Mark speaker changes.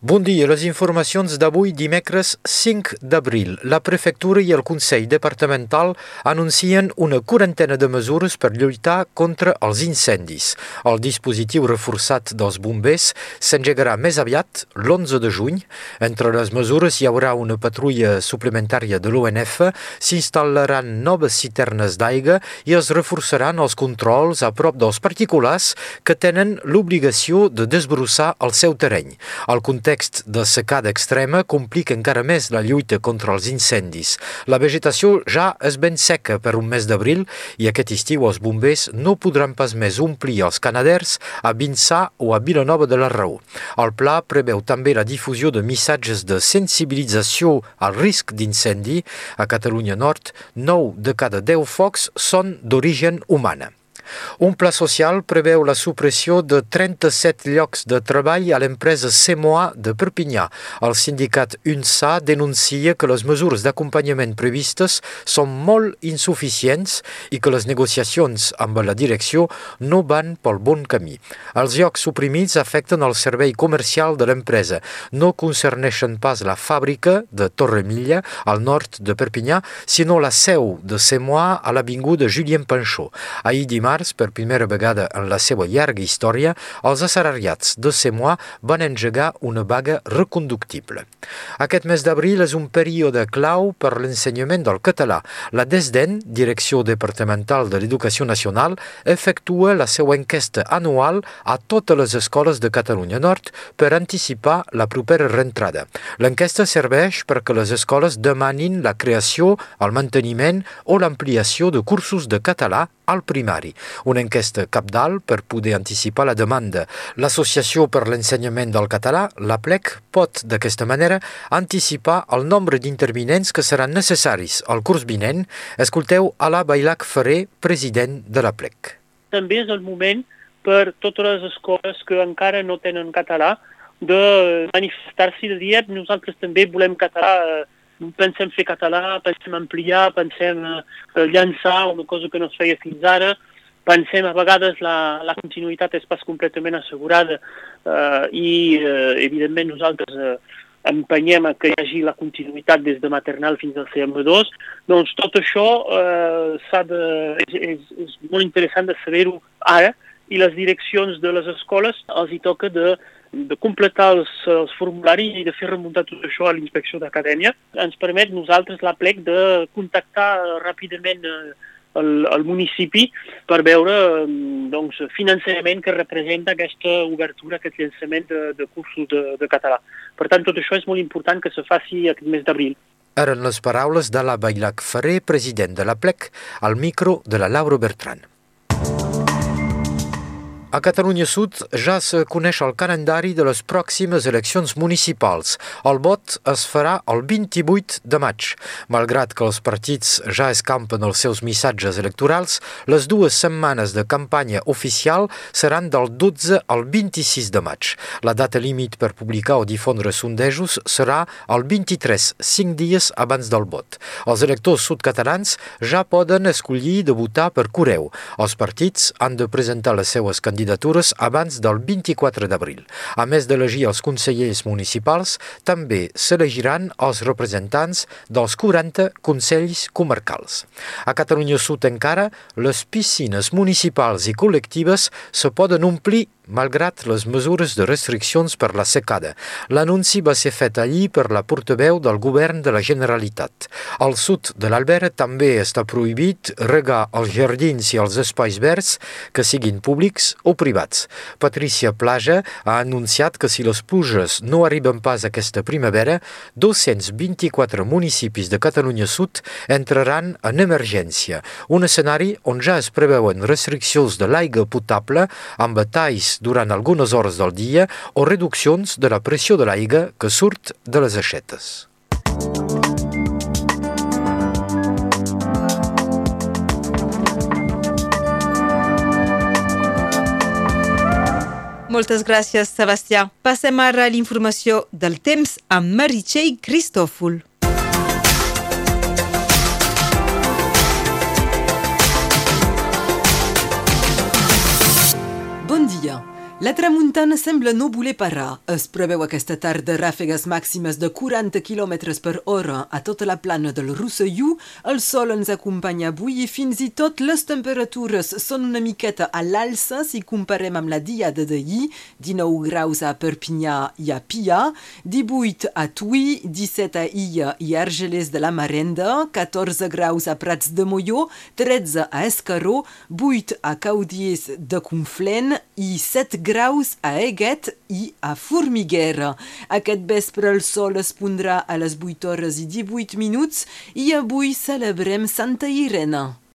Speaker 1: Bon dia, les informacions d'avui dimecres 5 d'abril. La prefectura i el Consell Departamental anuncien una quarantena de mesures per lluitar contra els incendis. El dispositiu reforçat dels bombers s'engegarà més aviat, l'11 de juny. Entre les mesures hi haurà una patrulla suplementària de l'ONF, s'instal·laran noves citernes d'aigua i es reforçaran els controls a prop dels particulars que tenen l'obligació de desbrossar el seu terreny. El context de secada extrema complica encara més la lluita contra els incendis. La vegetació ja és ben seca per un mes d'abril i aquest estiu els bombers no podran pas més omplir els canaders a Vinçà o a Vilanova de la Raó. El pla preveu també la difusió de missatges de sensibilització al risc d'incendi. A Catalunya Nord, 9 de cada 10 focs són d'origen humana. Un pla social preveu la supressió de 37 llocs de treball a l'empresa CMOA de Perpinyà. El sindicat UNSA denuncia que les mesures d'acompanyament previstes són molt insuficients i que les negociacions amb la direcció no van pel bon camí. Els llocs suprimits afecten el servei comercial de l'empresa. No concerneixen pas la fàbrica de Torremilla, al nord de Perpinyà, sinó la seu de CMOA a l'avinguda Julien Panchot. Ahir dimarts març, per primera vegada en la seva llarga història, els assalariats de CEMOA van engegar una vaga reconductible. Aquest mes d'abril és un període clau per l'ensenyament del català. La DESDEN, Direcció Departamental de l'Educació Nacional, efectua la seva enquesta anual a totes les escoles de Catalunya Nord per anticipar la propera reentrada. L'enquesta serveix perquè les escoles demanin la creació, el manteniment o l'ampliació de cursos de català al primari. Una enquesta capdalt per poder anticipar la demanda. L'Associació per l'Ensenyament del Català, la PLEC, pot d'aquesta manera anticipar el nombre d'intervinents que seran necessaris al curs vinent. Escolteu Ala Bailac Ferrer, president de la PLEC.
Speaker 2: També és el moment per totes les escoles que encara no tenen català de manifestar-s'hi de dir nosaltres també volem català eh, pensem fer català, pensem ampliar, pensem eh, llançar una cosa que no es feia fins ara, pensem a vegades la, la continuïtat és pas completament assegurada eh, i eh, evidentment nosaltres eh, empenyem a que hi hagi la continuïtat des de maternal fins al CM2, doncs tot això eh, de, és, és, molt interessant de saber-ho ara i les direccions de les escoles els hi toca de de completar els, els formularis i de fer remuntar tot això a l'inspecció d'acadèmia. Ens permet nosaltres, la plec, de contactar ràpidament eh, el, el municipi per veure doncs, finançament que representa aquesta obertura, aquest llançament de, de cursos de, de català. Per tant, tot això és molt important que se faci aquest mes d'abril.
Speaker 1: Eren les paraules de la Bailac Ferrer, president de la plec, al micro de la Laura Bertran. A Catalunya Sud ja se coneix el calendari de les pròximes eleccions municipals. El vot es farà el 28 de maig. Malgrat que els partits ja escampen els seus missatges electorals, les dues setmanes de campanya oficial seran del 12 al 26 de maig. La data límit per publicar o difondre sondejos serà el 23, cinc dies abans del vot. Els electors sudcatalans ja poden escollir de votar per correu. Els partits han de presentar les seues candidatures candidatures abans del 24 d'abril. A més d'elegir els consellers municipals, també s'elegiran els representants dels 40 consells comarcals. A Catalunya Sud encara, les piscines municipals i col·lectives se poden omplir malgrat les mesures de restriccions per la secada. L'anunci va ser fet allí per la portaveu del govern de la Generalitat. Al sud de l'Albert també està prohibit regar els jardins i els espais verds que siguin públics o privats. Patricia Plaja ha anunciat que si les pluges no arriben pas aquesta primavera, 224 municipis de Catalunya Sud entraran en emergència, un escenari on ja es preveuen restriccions de l'aigua potable amb durant algunes hores del dia o reduccions de la pressió de l'aigua que surt de les aixetes.
Speaker 3: Moltes gràcies, Sebastià. Passem ara a l'informació del temps amb Meritxell Cristòfol.
Speaker 4: Bon dia. La tramuntana sembla no voler parar. Es preveu aquesta tarda ràfegues màximes de 40 km per hora a tota la plana del Rosselló. El sol ens acompanya avui i fins i tot les temperatures són una miqueta a l'alça si comparem amb la diada d'ahir. 19 graus a Perpinyà i a Pia, 18 a Tui, 17 a Illa i Argelès de la Marenda, 14 graus a Prats de Molló, 13 a Escaró, 8 a Caudiers de Conflent i 7 graus a Eguet i a Formiguera. Aquest vespre el sol es pondrà a les 8 hores i 18 minuts i avui celebrem Santa Irene.